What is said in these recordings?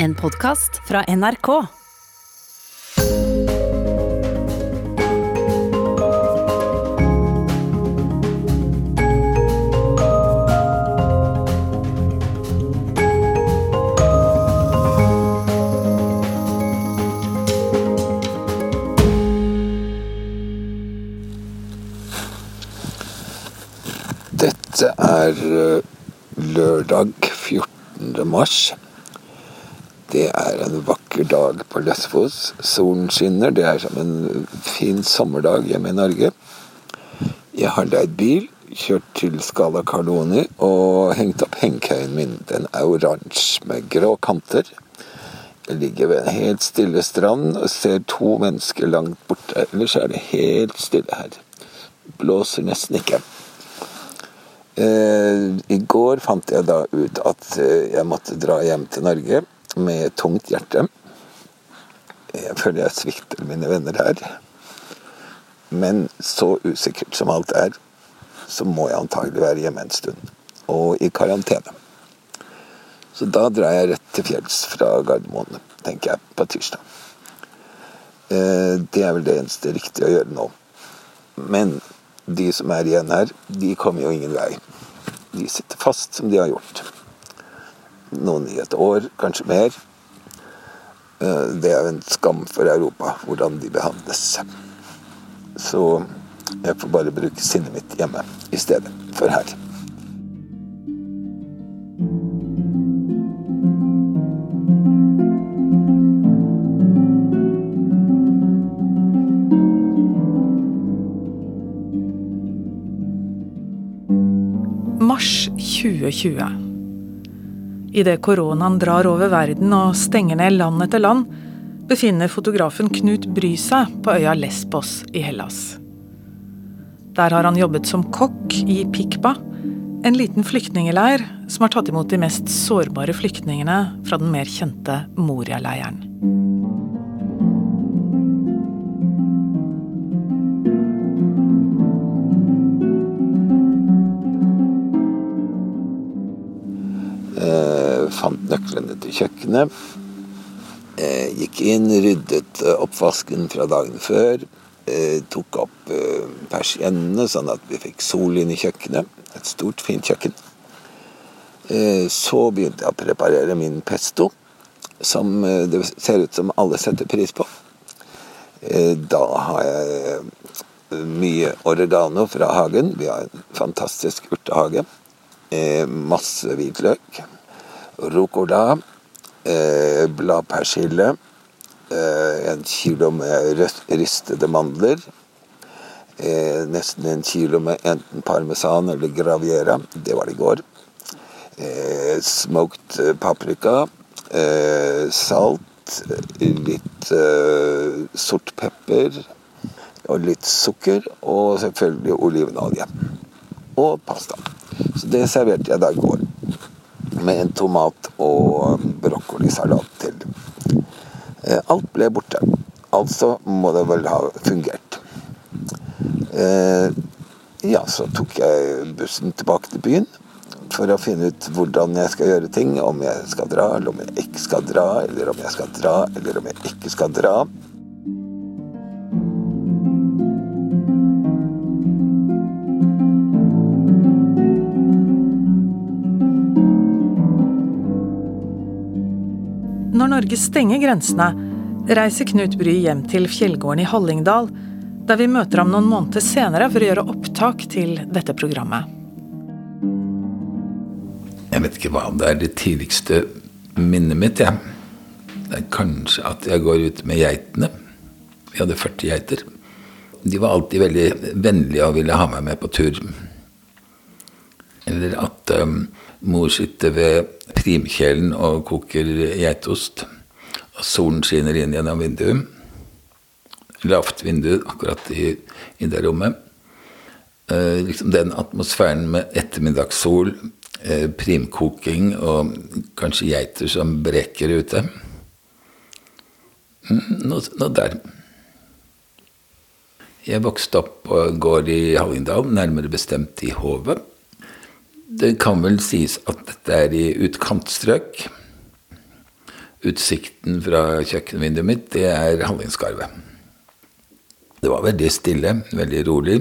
En podkast fra NRK. Dette er eh, lørdag 14. mars. Det er en vakker Løsfoss. Solen skinner. Det er som en fin sommerdag hjemme i Norge. Jeg har leid bil, kjørt til Scala Carloni og hengt opp hengekøyen min. Den er oransje med grå kanter. Jeg ligger ved en helt stille strand og ser to mennesker langt borte. Ellers er det helt stille her. Blåser nesten ikke. Eh, I går fant jeg da ut at eh, jeg måtte dra hjem til Norge med tungt hjerte. Jeg føler jeg svikter mine venner her. Men så usikkert som alt er, så må jeg antagelig være hjemme en stund. Og i karantene. Så da drar jeg rett til fjells fra Gardermoen, tenker jeg, på tirsdag. Eh, Det er vel det eneste riktige å gjøre nå. Men de som er igjen her, de kommer jo ingen vei. De sitter fast som de har gjort. Noen i et år, kanskje mer. Eh, Det er en skam for Europa hvordan de behandles. Så jeg får bare bruke sinnet mitt hjemme i stedet for her. Mars 2020. Idet koronaen drar over verden og stenger ned land etter land, befinner fotografen Knut Bry seg på øya Lesbos i Hellas. Der har han jobbet som kokk i Pikba, en liten flyktningeleir som har tatt imot de mest sårbare flyktningene fra den mer kjente Moria-leiren. Fant nøklene til kjøkkenet. Eh, gikk inn, ryddet eh, oppvasken fra dagen før. Eh, tok opp persiennene sånn at vi fikk sol inn i kjøkkenet. Et stort, fint kjøkken. Så begynte jeg å preparere min pesto, som det ser ut som alle setter pris på. Da har jeg mye oregano fra hagen. Vi har en fantastisk urtehage. Eh, masse hvitløk. Rucola. Eh, bladpersille. Eh, en kilo med ristede mandler. Eh, nesten en kilo med enten parmesan eller graviera. Det var det i går. Eh, smoked eh, paprika. Eh, salt. Litt eh, sort pepper. Og litt sukker. Og selvfølgelig olivenolje. Og pasta. Så det serverte jeg da i går. Med en tomat og brokkolisalat til. Eh, Alt ble borte. Altså må det vel ha fungert. Eh, Ja, så tok jeg bussen tilbake til byen for å finne ut hvordan jeg skal gjøre ting. Om jeg skal dra, eller om jeg ikke skal dra, eller om jeg skal dra, eller om jeg ikke skal dra. Norge stenger grensene, reiser Knut Bry hjem til fjellgården i Hallingdal, der vi møter ham noen måneder senere for å gjøre opptak til dette programmet. Jeg vet ikke hva det er det tidligste minnet mitt, jeg. Det er kanskje at jeg går ut med geitene. Vi hadde 40 geiter. De var alltid veldig vennlige og ville ha meg med på tur. Eller at um, mor sitter ved primkjelen og koker geitost, og solen skinner inn gjennom vinduet. Lavt vindu akkurat i, i det rommet. Eh, liksom den atmosfæren med ettermiddagssol, eh, primkoking og kanskje geiter som breker ute. Mm, Noe, noe der. Jeg vokste opp på gård i Hallingdal, nærmere bestemt i Hovet. Det kan vel sies at dette er i utkantstrøk. utsikten fra kjøkkenvinduet mitt, det er Hallingskarvet. Det var veldig stille, veldig rolig.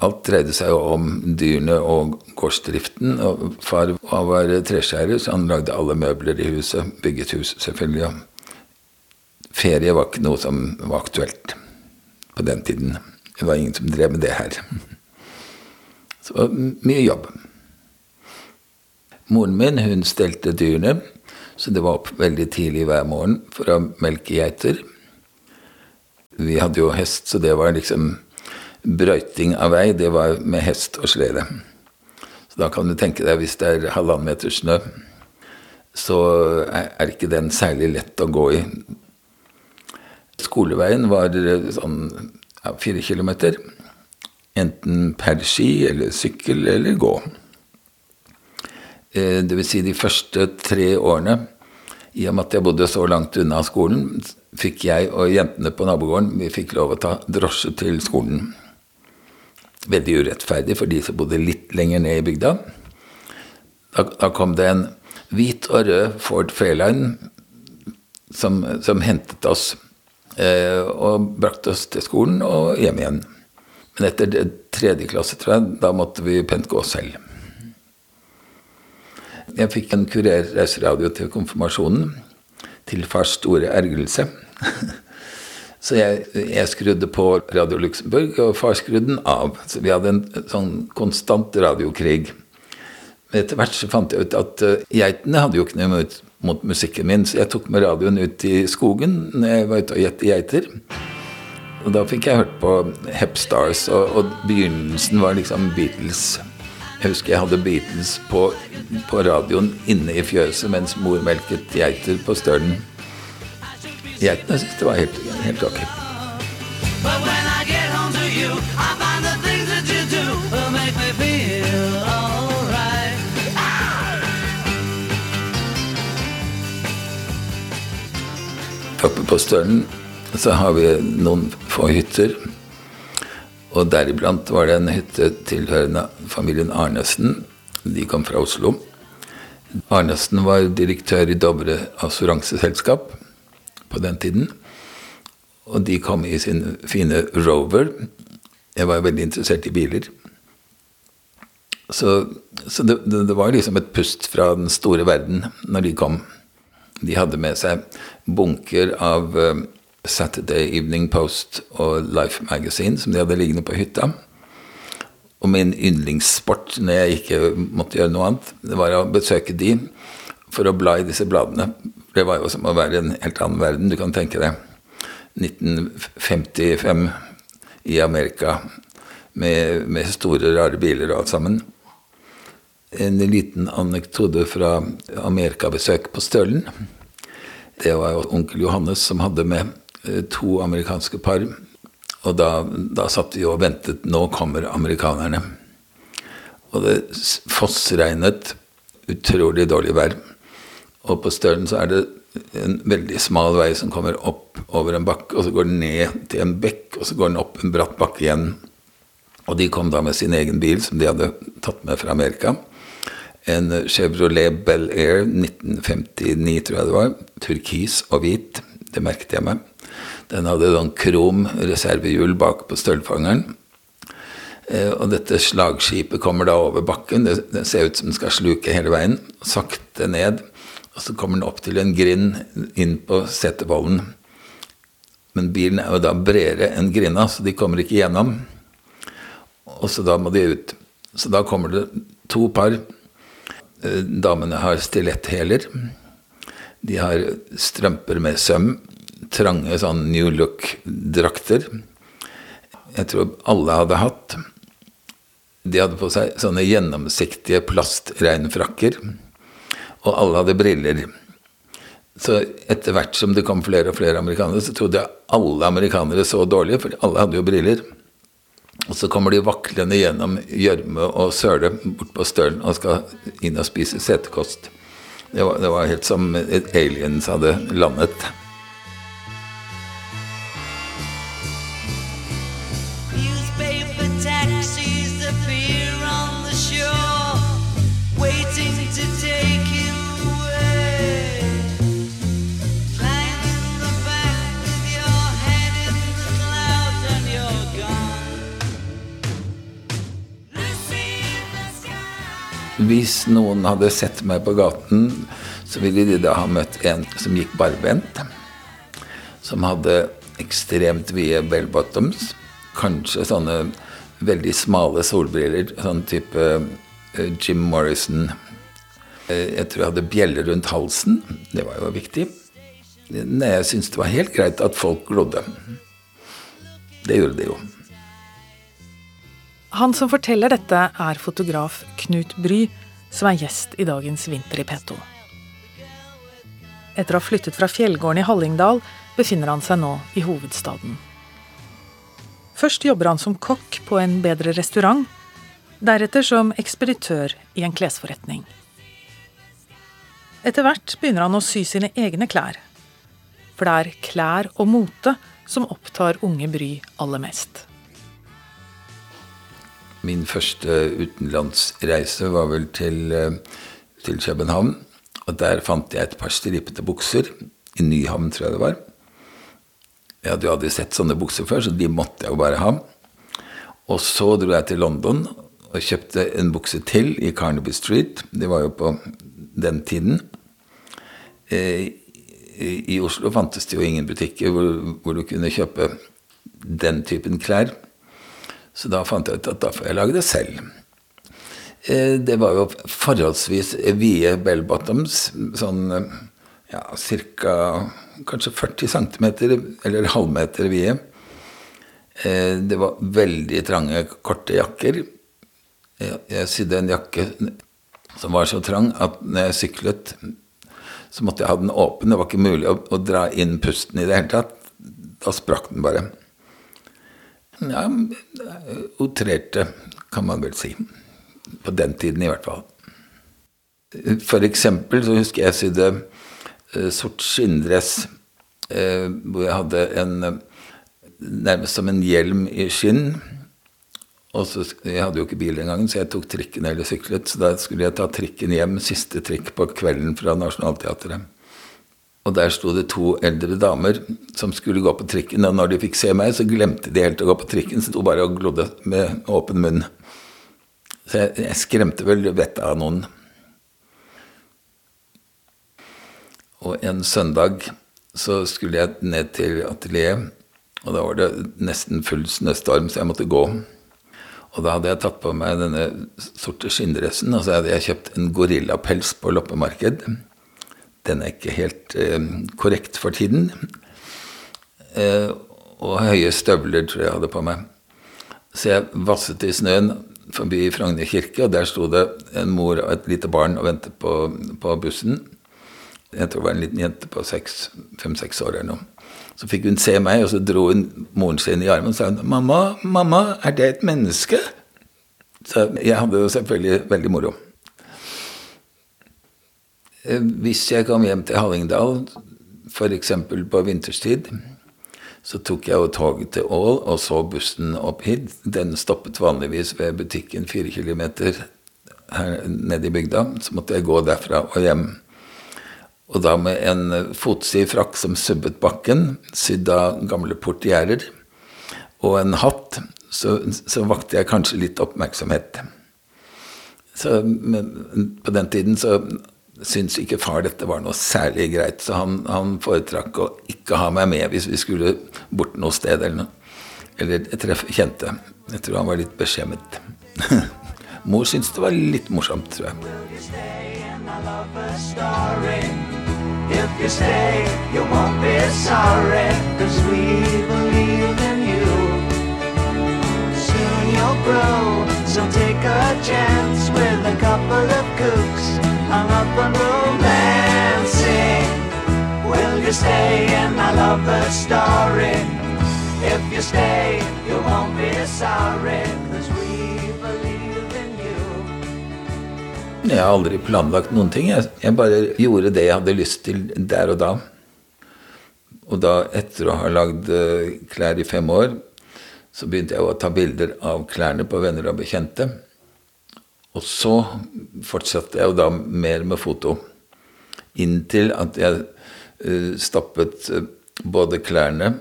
Alt dreide seg jo om dyrene og gårdsdriften. Og far var treskjærer, så han lagde alle møbler i huset. Bygget hus, selvfølgelig. Ferie var ikke noe som var aktuelt på den tiden. Det var ingen som drev med det her. Så mye jobb. Moren min hun stelte dyrene, så det var opp veldig tidlig hver morgen for å melke geiter. Vi hadde jo hest, så det var liksom brøyting av vei. Det var med hest og slede. Så da kan du tenke deg, hvis det er halvannen meter snø, så er ikke den særlig lett å gå i. Skoleveien var sånn ja, fire kilometer. Enten per ski eller sykkel eller gå. Eh, det vil si de første tre årene, i og med at jeg bodde så langt unna skolen, fikk jeg og jentene på nabogården vi fikk lov å ta drosje til skolen. Veldig urettferdig for de som bodde litt lenger ned i bygda. Da, da kom det en hvit og rød Ford Fairline som, som hentet oss eh, og brakte oss til skolen og hjem igjen. Men etter tredje klasse, tror jeg, da måtte vi pent gå selv. Jeg fikk en kurerreiseradio til konfirmasjonen, til fars store ergrelse. Så jeg, jeg, skrudde på Radio Luxembourg, og far skrudde den av. Så vi hadde en sånn konstant radiokrig. Men etter hvert så fant jeg ut at uh, geitene hadde jo ikke noe mot, mot, musikken min, så jeg tok med radioen ut i skogen når jeg var ute og gjette geiter. Og da fikk jeg hørt på Hepstars, og, og begynnelsen var liksom Beatles. Jeg husker jeg hadde Beatles på, på radioen inne i fjøset mens mor melket geiter på stølen. Geitene syntes det var helt, helt ok. Oppe på Stølen så har vi noen få hytter. Og deriblant var det en hytte tilhørende familien Arnesen. De kom fra Oslo. Arnesen var direktør i Dovre assuranseselskap på den tiden. Og de kom i sin fine Rover. Jeg var veldig interessert i biler. Så, så det, det, var liksom et pust fra den store verden når de kom. De hadde med seg bunker av uh, Saturday Evening Post og Life Magazine som de hadde liggende på hytta. Og min yndlingssport når jeg ikke måtte gjøre noe annet, det var å besøke de for å bla i disse bladene. Det var jo som å være i en helt annen verden. Du kan tenke deg 1955 i Amerika med, med store, rare biler og alt sammen. En liten anekdote fra amerikabesøk på Stølen. Det var jo onkel Johannes som hadde med to amerikanske par og da, da satt vi og ventet. Nå kommer amerikanerne. Og det fossregnet. Utrolig dårlig vær. Og på Stølen så er det en veldig smal vei som kommer opp over en bakke, og så går den ned til en bekk, og så går den opp en bratt bakke igjen. Og de kom da med sin egen bil, som de hadde tatt med fra Amerika. En Chevrolet Bel Air 1959, tror jeg det var. Turkis og hvit. Det merket jeg meg. Den hadde sånn krom reservehjul bak på stølfangeren. Eh, og dette slagskipet kommer da over bakken. Det, ser ut som den skal sluke hele veien. Sakte ned. Og så kommer den opp til en grind inn på setevollen. Men bilen er jo da bredere enn grinda, så de kommer ikke gjennom. Og så da må de ut. Så da kommer det to par. Eh, damene har stiletthæler. De har strømper med søm trange sånn New Look-drakter. Jeg tror alle hadde hatt. De hadde på seg sånne gjennomsiktige plastregnfrakker. Og alle hadde briller. Så etter hvert som det kom flere og flere amerikanere, så trodde jeg alle amerikanere så dårlige, for alle hadde jo briller. Og så kommer de vaklende gjennom gjørme og søle bort på stølen og skal inn og spise setekost. Det var, det var helt som aliens hadde landet. Hvis noen hadde sett meg på gaten, så ville de da ha møtt en som gikk barbent. Som hadde ekstremt vide bell bottoms. Kanskje sånne veldig smale solbriller. Sånn type uh, Jim Morrison. Uh, jeg tror jeg hadde bjeller rundt halsen. Det var jo viktig. Nei, jeg syntes det var helt greit at folk glodde. Det gjorde de jo. Han som forteller dette, er fotograf Knut Bry, som er gjest i dagens Vinter i P2. Etter å ha flyttet fra fjellgården i Hallingdal, befinner han seg nå i hovedstaden. Først jobber han som kokk på en bedre restaurant, deretter som ekspeditør i en klesforretning. Etter hvert begynner han å sy sine egne klær. For det er klær og mote som opptar unge Bry aller mest. Min første utenlandsreise var vel til, eh, til København. Og der fant jeg et par stripete bukser. I Nyhavn, tror jeg det var. Jeg hadde jo aldri sett sånne bukser før, så de måtte jeg jo bare ha. Og så dro jeg til London og kjøpte en bukse til i Carnaby Street. Det var jo på den tiden. Eh, I Oslo fantes det jo ingen butikker hvor, hvor du kunne kjøpe den typen klær. Så da fant jeg ut at da får jeg lage det selv. Eh, det var jo forholdsvis vide bell bottoms, sånn ja, ca. kanskje 40 cm, eller halvmeter vide. Eh, det var veldig trange, korte jakker. Jeg sydde en jakke som var så trang at når jeg syklet, så måtte jeg ha den åpen. Det var ikke mulig å, å dra inn pusten i det hele tatt. Da sprakk den bare. Ja, outrerte, kan man vel si. På den tiden, i hvert fall. For eksempel så husker jeg sydde uh, sort skinndress uh, hvor jeg hadde en nærmest som en hjelm i skinn. Og så, Jeg hadde jo ikke bil engang, så jeg tok trikken eller syklet. Så da skulle jeg ta trikken hjem, siste trikk på kvelden fra Nationaltheatret. Og der sto det to eldre damer som skulle gå på trikken. Og når de fikk se meg, så glemte de helt å gå på trikken, så sto bare og glodde med åpen munn. Så jeg, jeg skremte vel vettet av noen. Og en søndag så skulle jeg ned til atelieret, og da var det nesten full snøstorm, så jeg måtte gå. Og da hadde jeg tatt på meg denne sorte skinndressen, og så hadde jeg kjøpt en gorillapels på loppemarked. Den er ikke helt eh, korrekt for tiden. Eh, og høye støvler tror jeg jeg hadde på meg. Så jeg vasset i snøen forbi Frogner kirke, og der sto det en mor og et lite barn og ventet på, på bussen. Jeg tror det var en liten jente på fem-seks år eller noe. Så fikk hun se meg, og så dro hun moren sin i armen og sa hun, 'Mamma, mamma, er det et menneske?' Så jeg hadde jo selvfølgelig veldig moro. Eh, hvis jeg kom hjem til Hallingdal, f.eks. på vinterstid, så tok jeg jo toget til Ål og så bussen opp hit. Den stoppet vanligvis ved butikken fire kilometer her nede i bygda. Så måtte jeg gå derfra og hjem. Og da med en fotsid frakk som subbet bakken, sydd av gamle portierer, og en hatt, så, så vakte jeg kanskje litt oppmerksomhet. Så, men på den tiden så syntes ikke far dette var noe særlig greit, så han, han foretrakk å ikke ha meg med hvis vi skulle bort noe sted eller noe. Eller treffe kjente. Jeg tror han var litt beskjemmet. Mor syntes det var litt morsomt, tror jeg. If you stay, you won't be sorry, cause we believe in you. Soon you'll grow, so take a chance up on romancing. Will you stay in my lover's story? If you stay, you won't be sorry. Jeg har aldri planlagt noen ting. Jeg bare gjorde det jeg hadde lyst til der og da. Og da, etter å ha lagd eh, klær i fem år, så begynte jeg å ta bilder av klærne på venner og bekjente. Og så fortsatte jeg jo da mer med foto. Inntil at jeg uh, stappet uh, både klærne,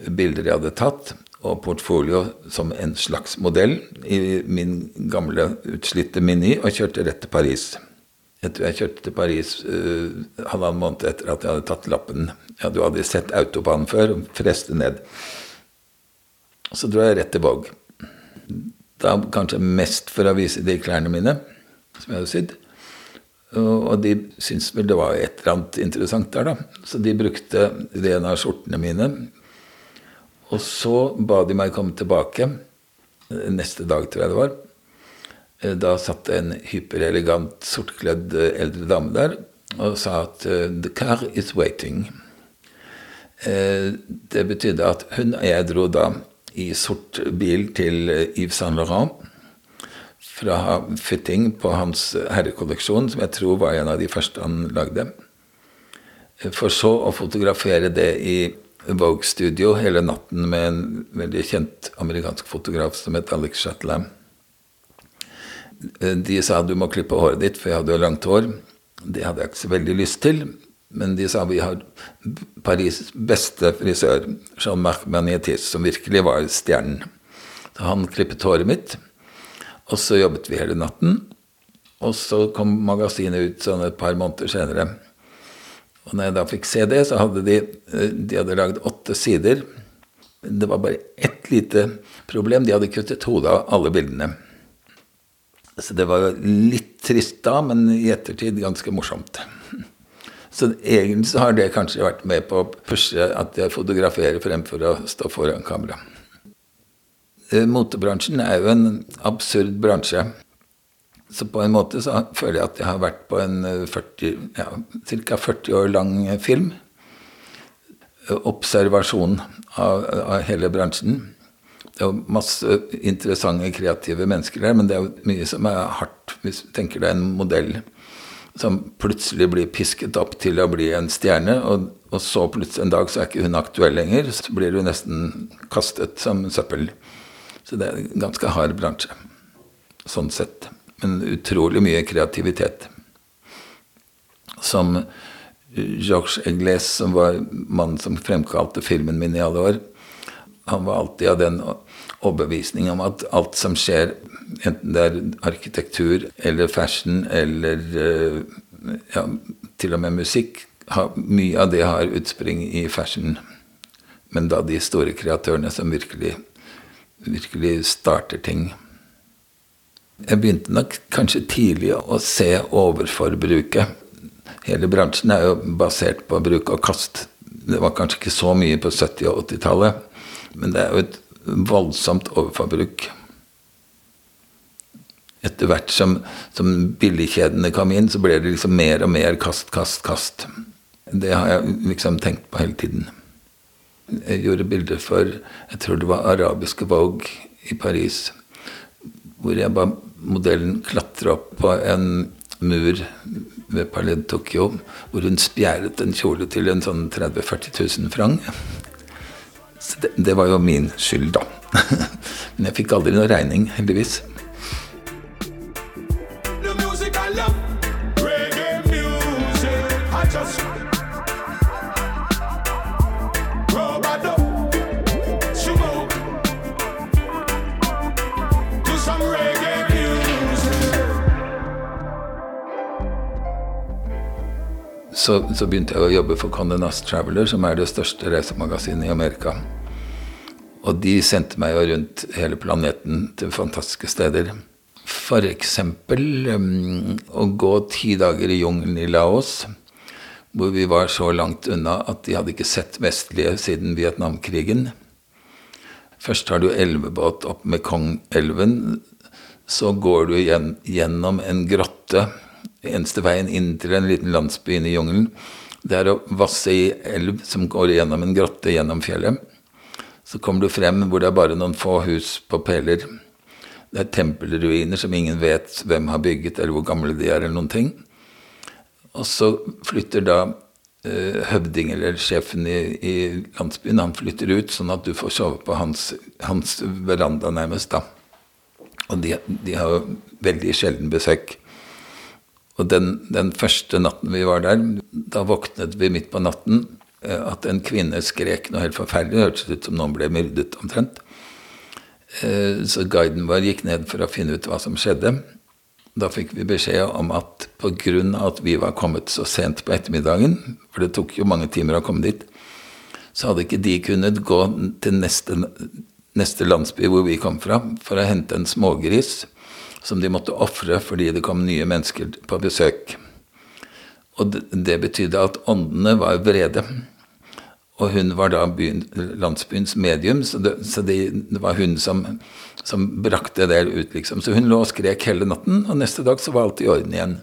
bilder jeg hadde tatt, og portfolio som en slags modell i min gamle utslitte Mini og kjørte rett til Paris. Jeg tror jeg kjørte til Paris uh, halvannen måned etter at jeg hadde tatt lappen. Jeg hadde jo aldri sett autobanen før, og freste ned. Så dro jeg rett til Vogue. Da kanskje mest for å vise de klærne mine som jeg hadde sydd. Og de syntes vel det var et eller annet interessant der, da. Så de brukte det en av skjortene mine og så ba de meg komme tilbake. Neste dag, tror jeg det var. Eh, da satt en hyperelegant, sortkledd eh, eldre dame der og sa at eh, 'the car is waiting'. Det betydde at hun og jeg dro da i sort bil til Yves Saint Laurent Fra fitting på hans herrekolleksjon, som jeg tror var en av de første han lagde. For så å fotografere det i Vogue Studio hele natten med en veldig kjent amerikansk fotograf som het Alex Shatlam. De sa du må klippe håret ditt, for jeg hadde jo langt hår. Det hadde jeg ikke så veldig lyst til. Men de sa vi har Paris' beste frisør, Jean-Marc Magnetis, som virkelig var stjernen. Så han klippet håret mitt, og så jobbet vi hele natten. Og så kom magasinet ut sånn et par måneder senere. Og når jeg da fikk se det, så hadde de, eh, de hadde lagd åtte sider. Det var bare ett lite problem. De hadde kuttet hodet av alle bildene. Så det var litt trist da, men i ettertid ganske morsomt. Så egentlig så har det kanskje vært med på å pushe at jeg fotograferer fremfor å stå foran kamera. Eh, motebransjen er jo en absurd bransje. Så på en måte så føler jeg at jeg har vært på en 40, eh, ja, ca. 40 år lang film. Observasjon av, av, hele bransjen. Det er jo masse interessante, kreative mennesker der, men det er jo mye som er hardt. Hvis du tenker deg en modell som plutselig blir pisket opp til å bli en stjerne, og, og så plutselig en dag så er ikke hun aktuell lenger, så blir hun nesten kastet som søppel. Så det er en ganske hard bransje, sånn sett men utrolig mye kreativitet. Som Georges Egles, som var mannen som fremkalte filmen min i alle år, han var alltid av den overbevisning om at alt som skjer, enten det er arkitektur eller fashion eller eh, ja, til og med musikk, mye av det har utspring i fashion. Men da de store kreatørene som virkelig, virkelig starter ting. Jeg begynte nok kanskje tidlig å se overforbruket. Hele bransjen er jo basert på bruk og kast. Det var kanskje ikke så mye på 70- og 80-tallet, men det er jo et voldsomt overforbruk. Etter hvert som, som billigkjedene kom inn, så ble det liksom mer og mer kast, kast, kast. Det har jeg liksom tenkt på hele tiden. Jeg gjorde bilder for jeg tror det var arabiske Vogue i Paris, hvor jeg bare modellen klatre opp på en mur ved Palais Tokyo, hvor hun spjæret en kjole til en sånn 30 000-40 000 franc. Det, det, var jo min skyld, da. Men jeg fikk aldri noe regning, heldigvis. Så, så, begynte jeg å jobbe for Condé Nast Traveler, som er det største reisemagasinet i Amerika. Og de sendte meg jo rundt hele planeten til fantastiske steder. F.eks. Um, å gå ti dager i jungelen i Laos, hvor vi var så langt unna at de hadde ikke sett vestlige siden Vietnamkrigen. Først har du elvebåt opp Mekong-elven. Så går du gjennom en grotte eneste veien inn til en liten landsby inne i jungelen, det er å vasse i elv som går gjennom en grotte gjennom fjellet. Så kommer du frem hvor det er bare noen få hus på peler. Det er tempelruiner som ingen vet hvem har bygget, eller hvor gamle de er, eller noen ting. Og så flytter da eh, høvding, eller sjefen i, i, landsbyen, han flytter ut, sånn at du får sove på hans, hans veranda, nærmest, da. Og de, de har jo veldig sjelden besøk. Og den, den, første natten vi var der, da våknet vi midt på natten eh, at en kvinne skrek noe helt forferdelig. Det hørtes ut som noen ble myrdet omtrent. Eh, så guiden vår gikk ned for å finne ut hva som skjedde. Da fikk vi beskjed om at pga. at vi var kommet så sent på ettermiddagen, for det tok jo mange timer å komme dit, så hadde ikke de kunnet gå til neste, neste landsby hvor vi kom fra, for å hente en smågris som de måtte ofre fordi det kom nye mennesker på besøk. Og det, betydde at åndene var vrede. Og hun var da byen, landsbyens medium, så, det, så det, var hun som, som brakte det ut, liksom. Så hun lå og skrek hele natten, og neste dag så var alt i orden igjen.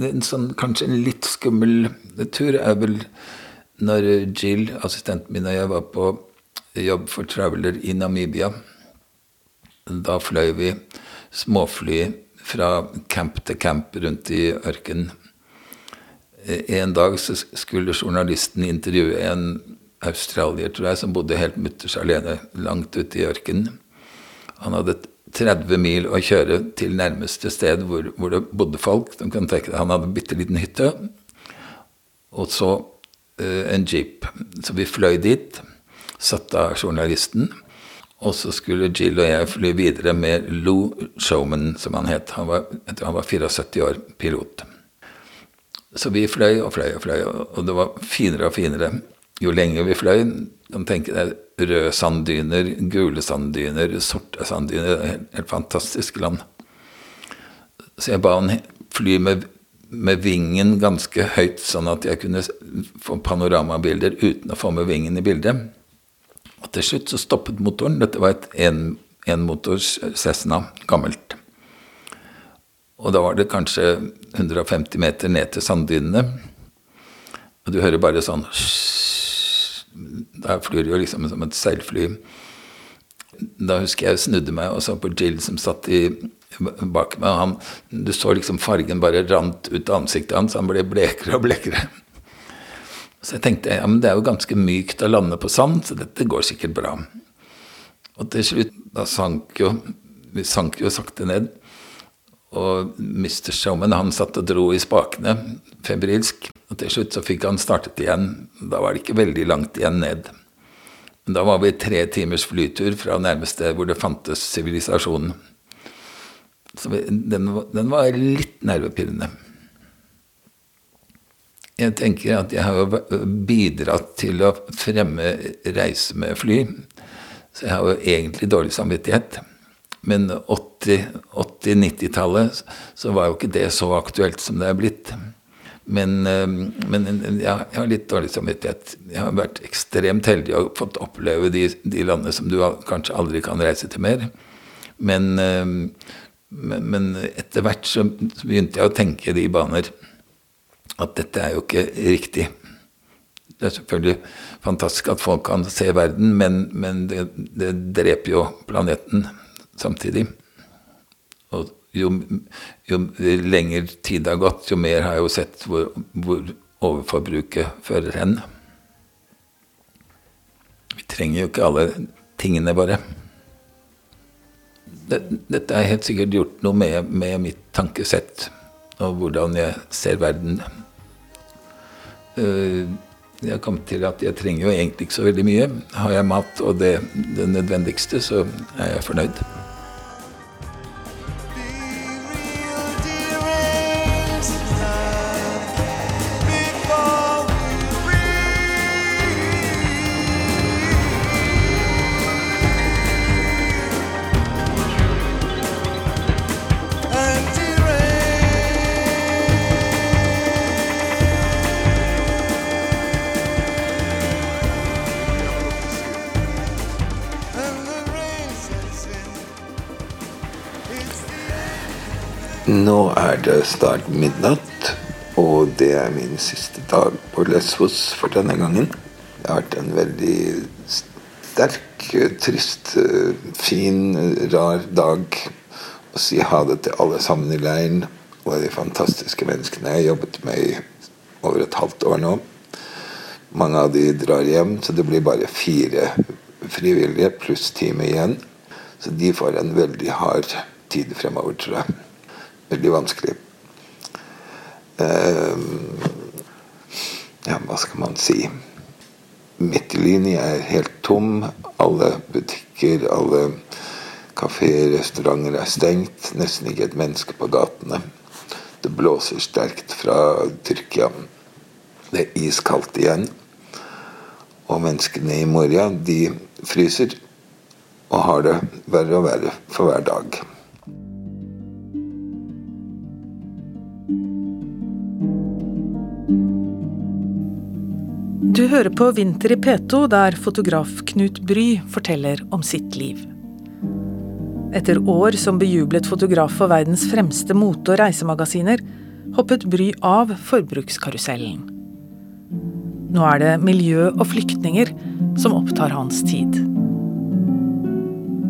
En sånn, kanskje en litt skummel tur er vel når Jill, assistenten min og jeg var på jobb for Traveler i Namibia. Da fløy vi småfly fra camp til camp rundt i ørkenen. En dag skulle journalisten intervjue en australier, tror jeg, som bodde helt mutters alene langt ute i ørkenen. Han hadde 30 mil å kjøre til nærmeste sted hvor, hvor det bodde folk. De kan tenke deg, Han hadde en bitte liten hytte. Og så uh, en jeep. Så vi fløy dit, satt av journalisten. Og så skulle Jill og jeg fly videre med Lou Showman, som han het. Han var, han var 74 år, pilot. Så vi fløy og fløy og fløy, og det var finere og finere jo lenger vi fløy. Kan tenke deg røde sanddyner, gule sanddyner, sorte sanddyner. Helt, helt fantastisk land. Så jeg ba han fly med, med, vingen ganske høyt, sånn at jeg kunne få panoramabilder uten å få med vingen i bildet. Og til slutt så stoppet motoren. Dette var et enmotors en Cessna, gammelt. Og da var det kanskje 150 meter ned til sanddynene. Og du hører bare sånn Der flyr det jo liksom som et seilfly. Da husker jeg snudde meg og så på Jill som satt i, bak meg. og han, Du så liksom fargen bare rant ut av ansiktet hans. Han ble blekere og blekere. Så jeg tenkte ja, men det er jo ganske mykt å lande på sand, så dette går sikkert bra. Og til slutt, da sank jo Vi sank jo sakte ned. Og Mr. Showman han satt og dro i spakene febrilsk. Og til slutt så fikk han startet igjen. Da var det ikke veldig langt igjen ned. Men da var vi tre timers flytur fra nærmeste hvor det fantes sivilisasjon. Så vi, den, den var litt nervepirrende jeg tenker at jeg har bidratt til å fremme reise med fly. Så jeg har jo egentlig dårlig samvittighet. Men 80-90-tallet så var jo ikke det så aktuelt som det er blitt. Men, eh, men ja, jeg har litt dårlig samvittighet. Jeg har vært ekstremt heldig og fått oppleve de, de landene som du kanskje aldri kan reise til mer. Men, eh, men, men etter hvert så begynte jeg å tenke de baner at dette er jo ikke riktig. Det er selvfølgelig fantastisk at folk kan se verden, men, men det, det, dreper jo planeten samtidig. Og jo, jo lenger tid har gått, jo mer har jeg jo sett hvor, hvor overforbruket fører hen. Vi trenger jo ikke alle tingene våre. Dette har helt sikkert gjort noe med, med mitt tankesett og hvordan jeg ser verden. Eh, jeg kom til at jeg trenger jo egentlig ikke så veldig mye. Har jeg mat og det, det nødvendigste, så er jeg fornøyd. Snart midnatt, og det er min siste dag på Lesvos for denne gangen. Det har vært en veldig sterk, trist, fin, rar dag. Å si ha det til alle sammen i leiren og de fantastiske menneskene jeg har jobbet med i over et halvt år nå. Mange av de drar hjem, så det blir bare fire frivillige pluss teamet igjen. Så de får en veldig hard tid fremover, tror jeg veldig vanskelig. Ehm, skal man si Midtlinje er helt tom. Alle butikker, alle kafeer, restauranter er stengt. Nesten ikke et menneske på gatene. Det blåser sterkt fra Tyrkia. Det er iskaldt igjen. Og menneskene i Moria, de fryser og har det verre og verre for hver dag. Du hører på Vinter i P2, der fotograf Knut Bry forteller om sitt liv. Etter år som bejublet fotograf for verdens fremste mote- og reisemagasiner, hoppet Bry av forbrukskarusellen. Nå er det miljø og flyktninger som opptar hans tid.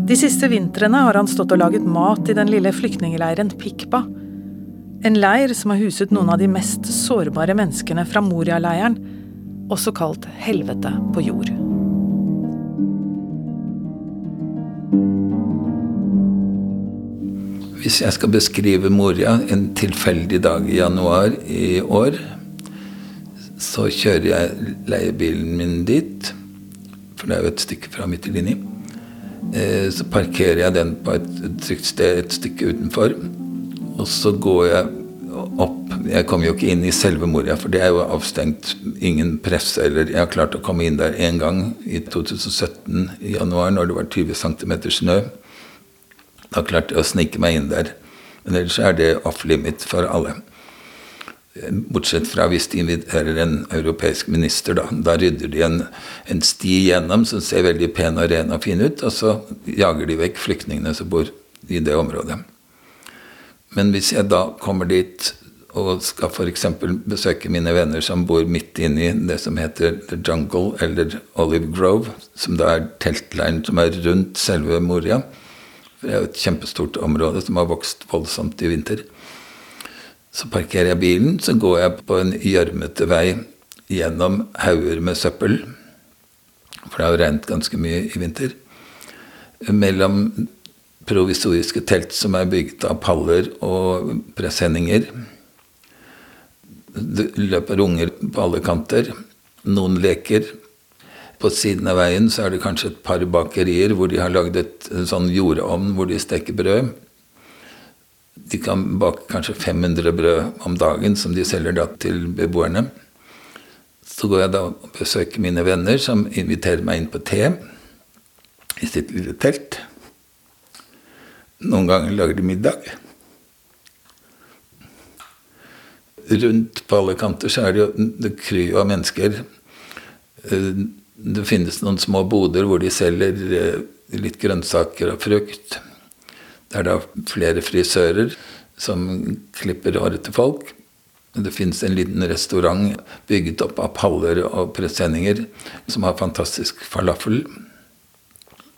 De siste vintrene har han stått og laget mat i den lille flyktningleiren Pikpa. En leir som har huset noen av de mest sårbare menneskene fra Moria-leiren, også kalt helvete på jord. Hvis jeg skal beskrive Moria en tilfeldig dag i januar i år, så kjører jeg leiebilen min dit, for det er jo et stykke fra midt i linje, så parkerer jeg den på et trygt sted et stykke utenfor. Og så går jeg Jeg kom jo ikke inn i selve Moria, for det er jo avstengt. Ingen presse eller Jeg har klart å komme inn der én gang i 2017 i januar, når det var 20 cm snø. Da klarte jeg å snike meg inn der. Men ellers er det off limit for alle. Bortsett fra hvis de inviterer en europeisk minister, da. Da rydder de en, en sti gjennom som ser veldig pen og ren og fin ut, og så jager de vekk flyktningene som bor i det området. Men hvis jeg da kommer dit og skal f.eks. besøke mine venner som bor midt inne i det som heter The Jungle, eller Olive Grove, som da er teltleiren som er rundt selve Moria Det er jo et kjempestort område som har vokst voldsomt i vinter. Så parkerer jeg bilen, så går jeg på en gjørmete vei gjennom hauger med søppel. For det har jo regnet ganske mye i vinter. Mellom provisoriske telt som er bygget av paller og presenninger. Det løper unger på alle kanter. Noen leker. På siden av veien så er det kanskje et par bakerier hvor de har lagd et sånn jordovn hvor de steker brød. De kan bake kanskje 500 brød om dagen, som de selger da til beboerne. Så går jeg da og besøker mine venner, som inviterer meg inn på te i sitt lille telt. Noen ganger lager de middag. Rundt på alle kanter så er det jo det kryr av mennesker. Det finnes noen små boder hvor de selger litt grønnsaker og frukt. Det er da flere frisører som klipper håret til folk. Det fins en liten restaurant bygget opp av paller og presenninger som har fantastisk falafel.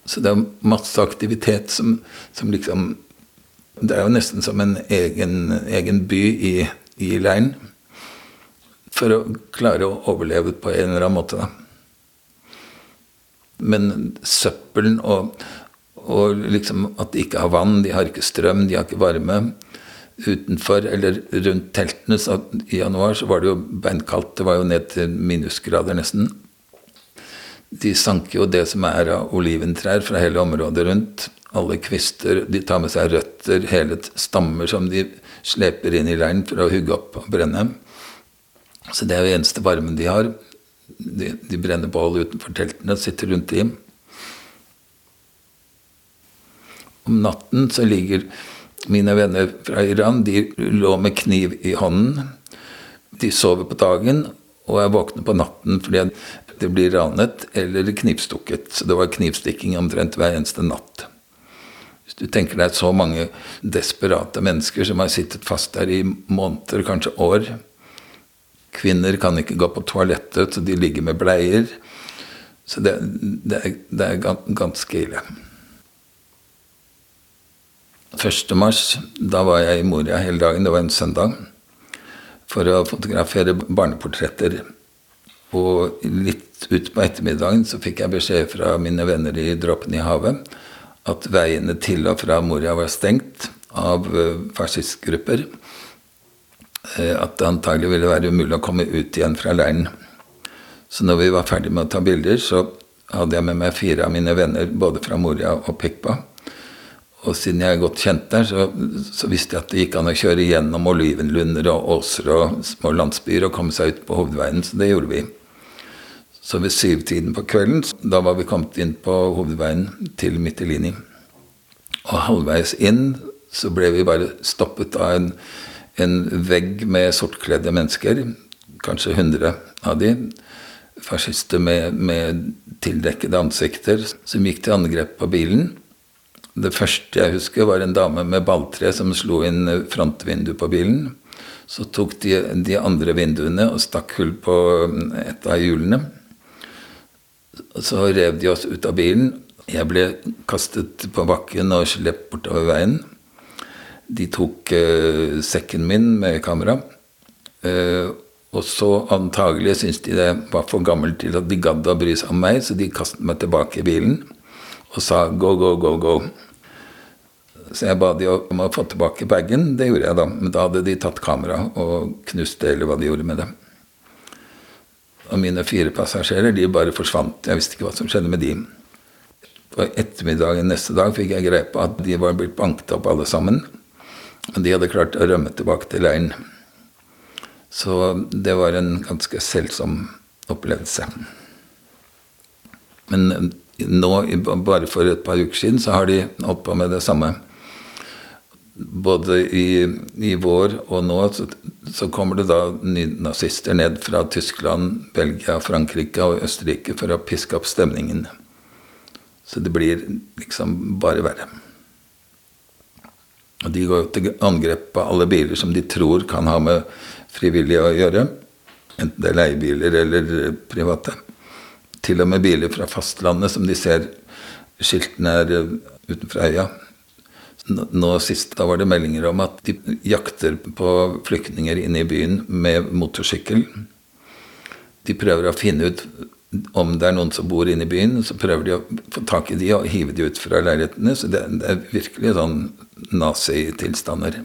Så det er masse aktivitet som, som liksom Det er jo nesten som en egen, egen by i, i leiren. For å klare å overleve på en eller annen måte, da. Men søppelen og, og liksom at de ikke har vann, de har ikke strøm, de har ikke varme. Utenfor eller rundt teltene så i januar så var det jo beinkaldt. Det var jo ned til minusgrader nesten. De sanker jo det som er av oliventrær fra hele området rundt. Alle kvister. De tar med seg røtter, hele stammer som de sleper inn i leiren for å hugge opp og brenne. Så det er jo eneste varmen de har. De, de brenner bål utenfor teltene sitter rundt dem. Om natten så ligger mine venner fra Iran de lå med kniv i hånden. De sover på dagen og er våkne på natten fordi det blir ranet eller knivstukket. Så det var knivstikking omtrent hver eneste natt. Hvis du tenker deg så mange desperate mennesker som har sittet fast der i måneder, kanskje år. Kvinner kan ikke gå på toalettet, så de ligger med bleier. Så det, det, er, det er ganske ille. 1. mars, da var jeg i Moria hele dagen, det var en søndag, for å fotografere barneportretter. Og litt utpå ettermiddagen så fikk jeg beskjed fra mine venner i Dråpen i havet at veiene til og fra Moria var stengt av fascistgrupper. At det antagelig ville være umulig å komme ut igjen fra leiren. Så når vi var ferdig med å ta bilder, så hadde jeg med meg fire av mine venner både fra Moria og Pekpa. Og siden jeg er godt kjent der, så, så, visste jeg at det gikk an å kjøre gjennom olivenlunder og åser og små landsbyer og komme seg ut på hovedveien, så det gjorde vi. Så ved syvtiden på kvelden, da var vi kommet inn på hovedveien til Mytilini. Og halvveis inn så ble vi bare stoppet av en, en vegg med sortkledde mennesker. Kanskje 100 av de. Fascister med, med tildekkede ansikter som gikk til angrep på bilen. Det første jeg husker, var en dame med balltre som slo inn frontvinduet på bilen. Så tok de de andre vinduene og stakk hull på et av hjulene. Så rev de oss ut av bilen. Jeg ble kastet på bakken og slept bortover veien. De tok uh, sekken min med kamera. Uh, og så antagelig syntes de det var for gammelt til at de gadd å bry seg om meg, så de kastet meg tilbake i bilen og sa go, go, go, go. Så jeg ba de om å få tilbake bagen. Det gjorde jeg da. Men da hadde de tatt kamera og knust det, eller hva de gjorde med det. Og mine fire passasjerer de bare forsvant. Jeg visste ikke hva som skjedde med de. På ettermiddagen neste dag fikk jeg greie på at de var blitt banket opp alle sammen. Og de hadde klart å rømme tilbake til leiren. Så det var en ganske selsom opplevelse. Men nå, bare for et par uker siden, så har de holdt på med det samme både i, i, vår og nå så, så kommer det da nynazister ned fra Tyskland, Belgia, Frankrike og Østerrike for å piske opp stemningen. Så det blir liksom bare verre. Og de går jo til angrep på alle biler som de tror kan ha med frivillige å gjøre. Enten det er leiebiler eller private. Til og med biler fra fastlandet som de ser skiltene er utenfor øya. Nå sist da var det meldinger om at de jakter på flyktninger inne i byen med motorsykkel. De prøver å finne ut om det er noen som bor inne i byen. Så prøver de å få tak i de og hive de ut fra leilighetene. Så det, det er virkelig sånn nazitilstander.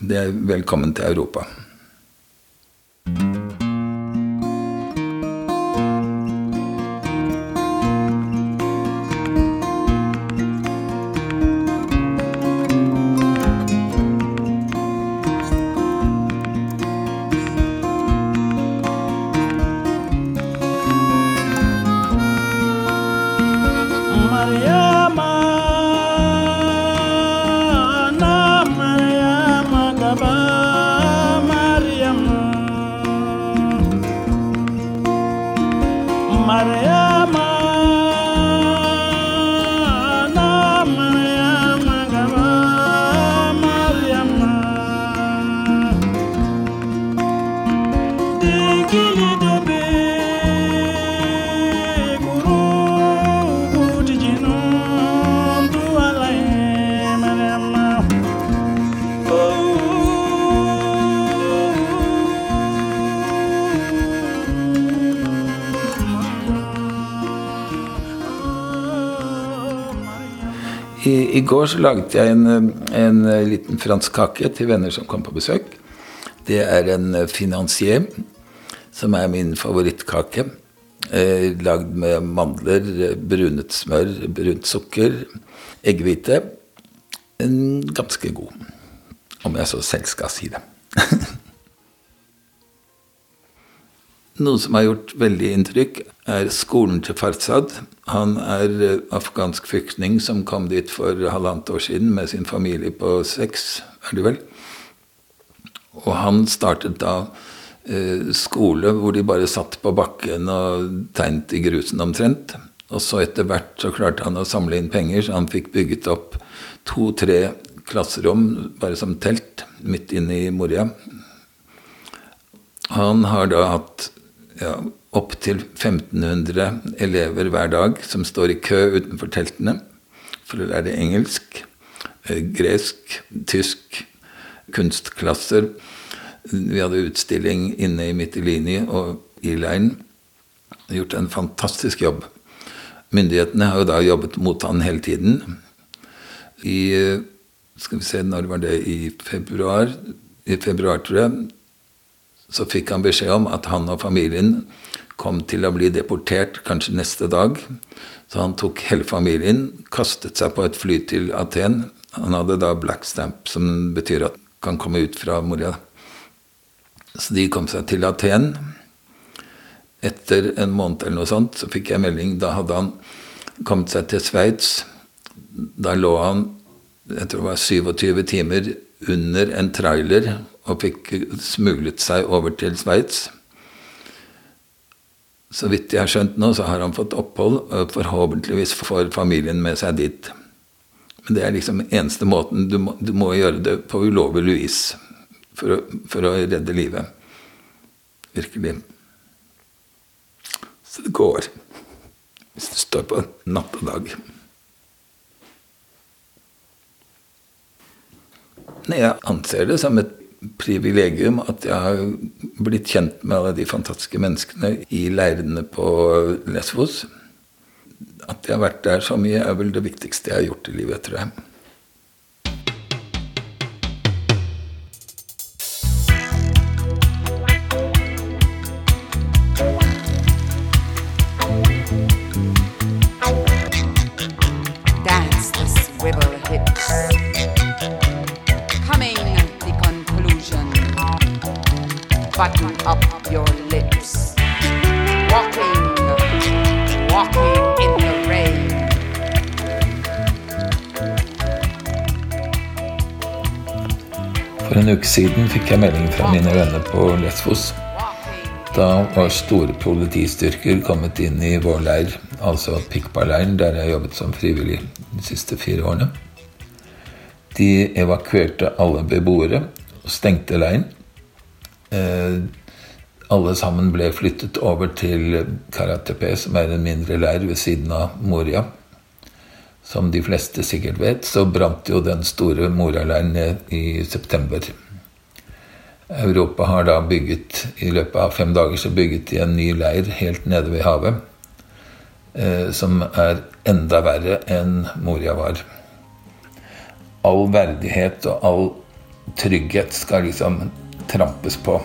Det er velkommen til Europa. Går så laget jeg en, en, liten fransk kake til venner som kom på besøk. Det er en financier, som er min favorittkake. Eh, lagd med mandler, brunet smør, brunt sukker, eggehvite. Ganske god, om jeg så selv skal si det. Noe som har gjort veldig inntrykk, er skolen til Farzad. Han er eh, afghansk flyktning som kom dit for halvannet år siden med sin familie på seks, er det vel. Og han startet da eh, skole hvor de bare satt på bakken og tegnet i grusen omtrent. Og så etter hvert så klarte han å samle inn penger, så han fikk bygget opp to-tre klasserom bare som telt midt inne i Moria. Han har da hatt ja, opptil 1500 elever hver dag som står i kø utenfor teltene for å lære engelsk, eh, gresk, tysk, kunstklasser. Vi hadde utstilling inne i Mytilini og i leiren. Gjort en fantastisk jobb. Myndighetene har jo da jobbet mot han hele tiden. I eh, skal vi se, når var det? I februar, i februar tror jeg, så fikk han beskjed om at han og familien kom til å bli deportert kanskje neste dag. Så han tok hele familien, kastet seg på et fly til Aten. Han hadde da black stamp, som betyr at kan komme ut fra Moria. Så de kom seg til Aten. Etter en måned eller noe sånt så fikk jeg melding. Da hadde han kommet seg til Sveits. Da lå han jeg tror det var 27 timer under en trailer og fikk smuglet seg over til Sveits. Så vidt jeg har skjønt nå, så har han fått opphold, og forhåpentligvis får familien med seg dit. Men det er liksom eneste måten. Du må, du må gjøre det på ulovlig vis for for å redde livet. Virkelig. Så det går. Hvis du står på natt og dag. Jeg anser det som et privilegium at jeg har blitt kjent med alle de fantastiske menneskene i leirene på Lesvos. At jeg har vært der så mye, er vel det viktigste jeg har gjort i livet, tror jeg. For en uke siden fikk jeg melding fra mine venner på Lesvos. Da var store politistyrker kommet inn i vår leir, altså Pikpa-leiren, der jeg jobbet som frivillig de siste fire årene. De evakuerte alle beboere og stengte leiren. Eh, alle sammen ble flyttet over til Karatepe, som er en mindre leir ved siden av Moria. Som de fleste sikkert vet, så brant jo den store Moria-leiren ned i september. Europa har da bygget, i løpet av fem dager så bygget de en ny leir helt nede ved havet. Eh, som er enda verre enn Moria var. All verdighet og all trygghet skal liksom trampes på.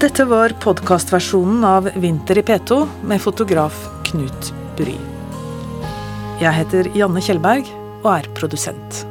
Dette var podkastversjonen av Vinter i P2 med fotograf Knut Bry. Jeg heter Janne Kjellberg og er produsent.